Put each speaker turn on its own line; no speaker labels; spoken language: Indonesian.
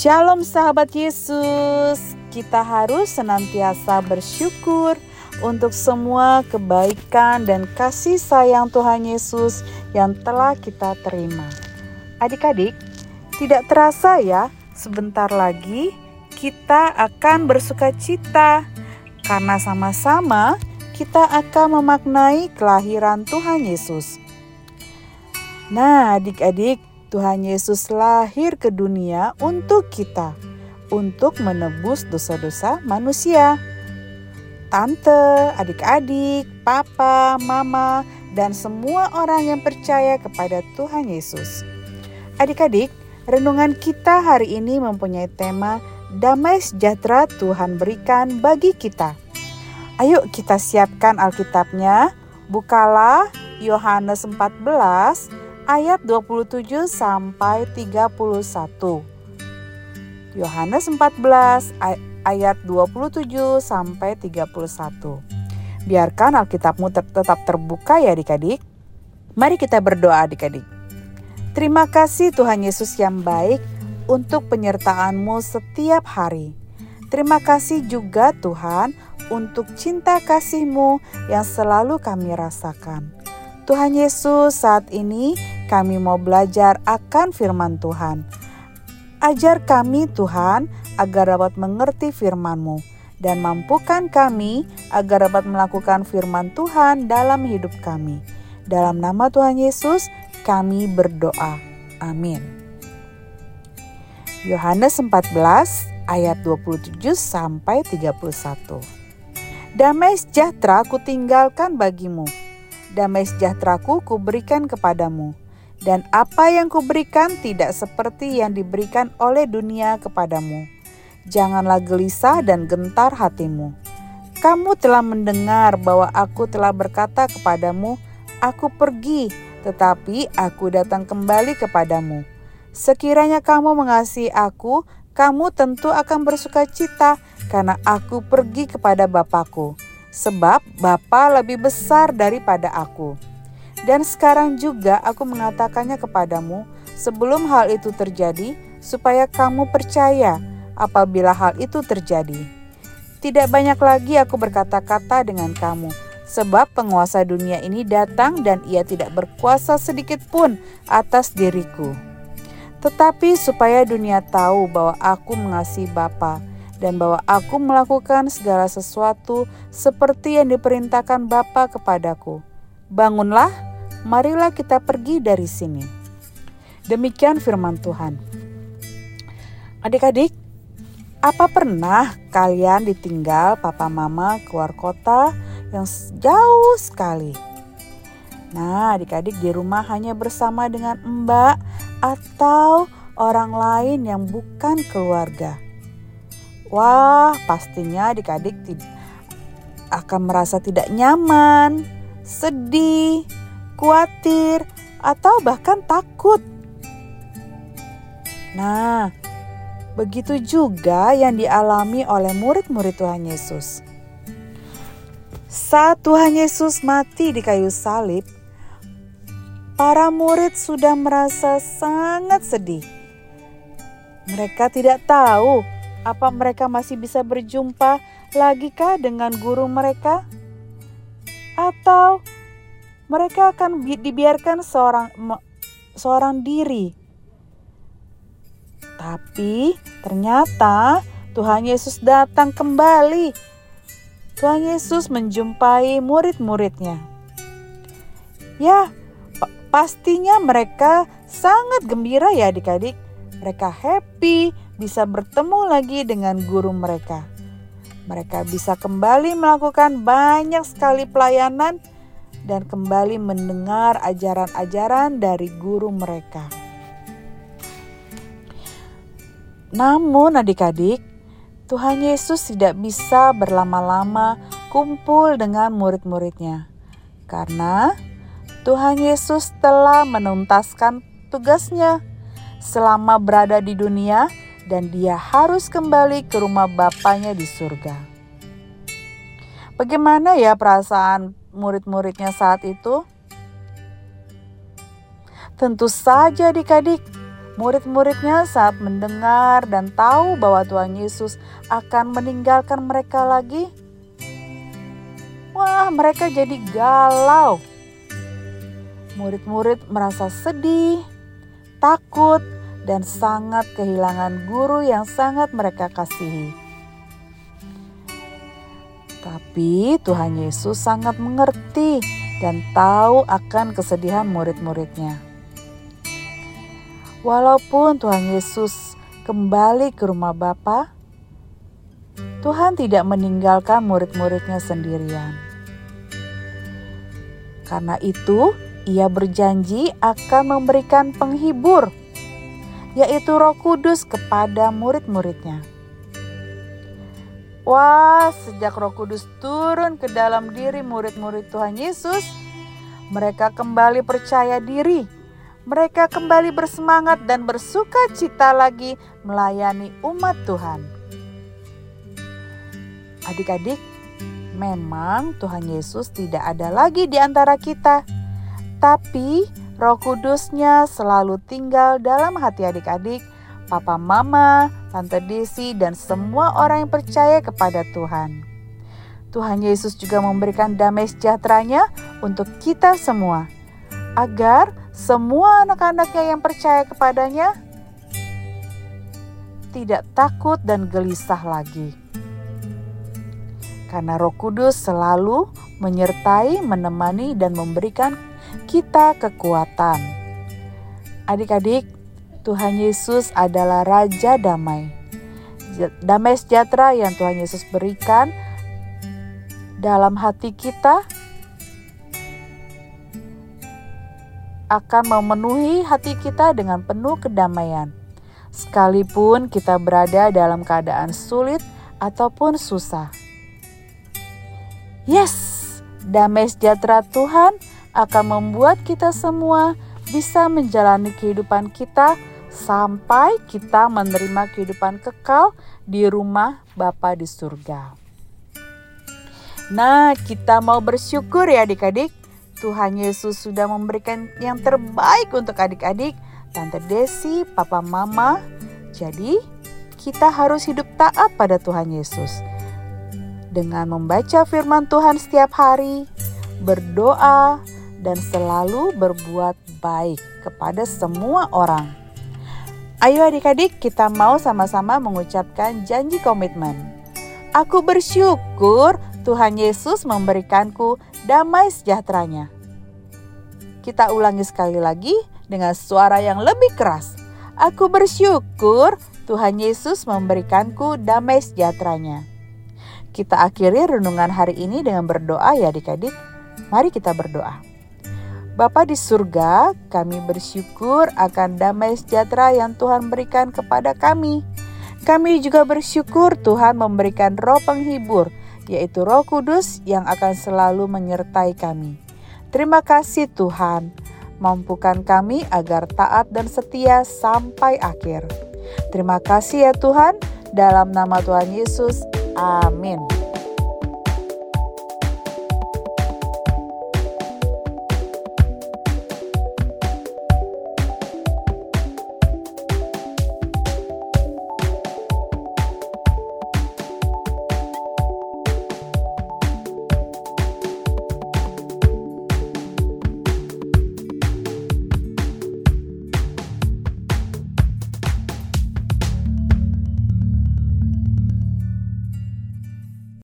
Shalom sahabat Yesus, kita harus senantiasa bersyukur untuk semua kebaikan dan kasih sayang Tuhan Yesus yang telah kita terima. Adik-adik, tidak terasa ya, sebentar lagi kita akan bersuka cita karena sama-sama kita akan memaknai kelahiran Tuhan Yesus. Nah, adik-adik, Tuhan Yesus lahir ke dunia untuk kita, untuk menebus dosa-dosa manusia. Tante, adik-adik, papa, mama, dan semua orang yang percaya kepada Tuhan Yesus. Adik-adik, renungan kita hari ini mempunyai tema Damai sejahtera Tuhan berikan bagi kita. Ayo kita siapkan Alkitabnya. Bukalah Yohanes 14 ayat 27 sampai 31. Yohanes 14 ayat 27 sampai 31. Biarkan Alkitabmu tetap terbuka ya adik-adik. Mari kita berdoa adik-adik. Terima kasih Tuhan Yesus yang baik untuk penyertaanmu setiap hari. Terima kasih juga Tuhan untuk cinta kasihmu yang selalu kami rasakan. Tuhan Yesus saat ini kami mau belajar akan firman Tuhan. Ajar kami Tuhan agar dapat mengerti firman-Mu dan mampukan kami agar dapat melakukan firman Tuhan dalam hidup kami. Dalam nama Tuhan Yesus kami berdoa. Amin. Yohanes 14 ayat 27 sampai 31. Damai sejahtera kutinggalkan bagimu. Damai sejahteraku kuberikan kepadamu dan apa yang kuberikan tidak seperti yang diberikan oleh dunia kepadamu. Janganlah gelisah dan gentar hatimu. Kamu telah mendengar bahwa aku telah berkata kepadamu, "Aku pergi, tetapi aku datang kembali kepadamu." Sekiranya kamu mengasihi aku, kamu tentu akan bersuka cita karena aku pergi kepada Bapakku, sebab Bapa lebih besar daripada aku. Dan sekarang juga aku mengatakannya kepadamu sebelum hal itu terjadi, supaya kamu percaya apabila hal itu terjadi. Tidak banyak lagi aku berkata-kata dengan kamu, sebab penguasa dunia ini datang dan ia tidak berkuasa sedikit pun atas diriku. Tetapi supaya dunia tahu bahwa aku mengasihi Bapa dan bahwa aku melakukan segala sesuatu seperti yang diperintahkan Bapa kepadaku. Bangunlah, marilah kita pergi dari sini. Demikian firman Tuhan. Adik-adik, apa pernah kalian ditinggal papa mama keluar kota yang jauh sekali? Nah, adik-adik di rumah hanya bersama dengan mbak atau orang lain yang bukan keluarga. Wah, pastinya adik-adik akan merasa tidak nyaman, sedih, khawatir, atau bahkan takut. Nah, begitu juga yang dialami oleh murid-murid Tuhan Yesus. Saat Tuhan Yesus mati di kayu salib, para murid sudah merasa sangat sedih. Mereka tidak tahu apa mereka masih bisa berjumpa lagikah dengan guru mereka, atau mereka akan dibiarkan seorang seorang diri. Tapi ternyata Tuhan Yesus datang kembali. Tuhan Yesus menjumpai murid-muridnya. Ya, pastinya mereka sangat gembira ya adik-adik. Mereka happy bisa bertemu lagi dengan guru mereka. Mereka bisa kembali melakukan banyak sekali pelayanan dan kembali mendengar ajaran-ajaran dari guru mereka. Namun, adik-adik, Tuhan Yesus tidak bisa berlama-lama kumpul dengan murid-muridnya karena Tuhan Yesus telah menuntaskan tugasnya selama berada di dunia dan dia harus kembali ke rumah Bapaknya di surga. Bagaimana ya perasaan murid-muridnya saat itu? Tentu saja adik-adik, Murid-muridnya saat mendengar dan tahu bahwa Tuhan Yesus akan meninggalkan mereka lagi, wah, mereka jadi galau. Murid-murid merasa sedih, takut, dan sangat kehilangan guru yang sangat mereka kasihi. Tapi Tuhan Yesus sangat mengerti dan tahu akan kesedihan murid-muridnya. Walaupun Tuhan Yesus kembali ke rumah Bapa, Tuhan tidak meninggalkan murid-muridnya sendirian. Karena itu, ia berjanji akan memberikan penghibur, yaitu Roh Kudus, kepada murid-muridnya. Wah, sejak Roh Kudus turun ke dalam diri murid-murid Tuhan Yesus, mereka kembali percaya diri. Mereka kembali bersemangat dan bersuka cita lagi melayani umat Tuhan. Adik-adik, memang Tuhan Yesus tidak ada lagi di antara kita, tapi Roh Kudusnya selalu tinggal dalam hati adik-adik, papa mama, tante Desi, dan semua orang yang percaya kepada Tuhan. Tuhan Yesus juga memberikan damai sejahteranya untuk kita semua, agar semua anak-anaknya yang percaya kepadanya tidak takut dan gelisah lagi. Karena Roh Kudus selalu menyertai, menemani, dan memberikan kita kekuatan. Adik-adik, Tuhan Yesus adalah Raja Damai. Damai sejahtera yang Tuhan Yesus berikan dalam hati kita akan memenuhi hati kita dengan penuh kedamaian, sekalipun kita berada dalam keadaan sulit ataupun susah. Yes, damai sejahtera Tuhan akan membuat kita semua bisa menjalani kehidupan kita sampai kita menerima kehidupan kekal di rumah Bapa di surga. Nah, kita mau bersyukur ya adik-adik Tuhan Yesus sudah memberikan yang terbaik untuk adik-adik, Tante Desi, Papa Mama. Jadi, kita harus hidup taat pada Tuhan Yesus. Dengan membaca firman Tuhan setiap hari, berdoa, dan selalu berbuat baik kepada semua orang. Ayo adik-adik kita mau sama-sama mengucapkan janji komitmen. Aku bersyukur Tuhan Yesus memberikanku damai sejahteranya. Kita ulangi sekali lagi dengan suara yang lebih keras. Aku bersyukur Tuhan Yesus memberikanku damai sejahteranya. Kita akhiri renungan hari ini dengan berdoa ya adik-adik. Mari kita berdoa. Bapa di surga, kami bersyukur akan damai sejahtera yang Tuhan berikan kepada kami. Kami juga bersyukur Tuhan memberikan roh penghibur, yaitu Roh Kudus yang akan selalu menyertai kami. Terima kasih Tuhan, mampukan kami agar taat dan setia sampai akhir. Terima kasih ya Tuhan, dalam nama Tuhan Yesus. Amin.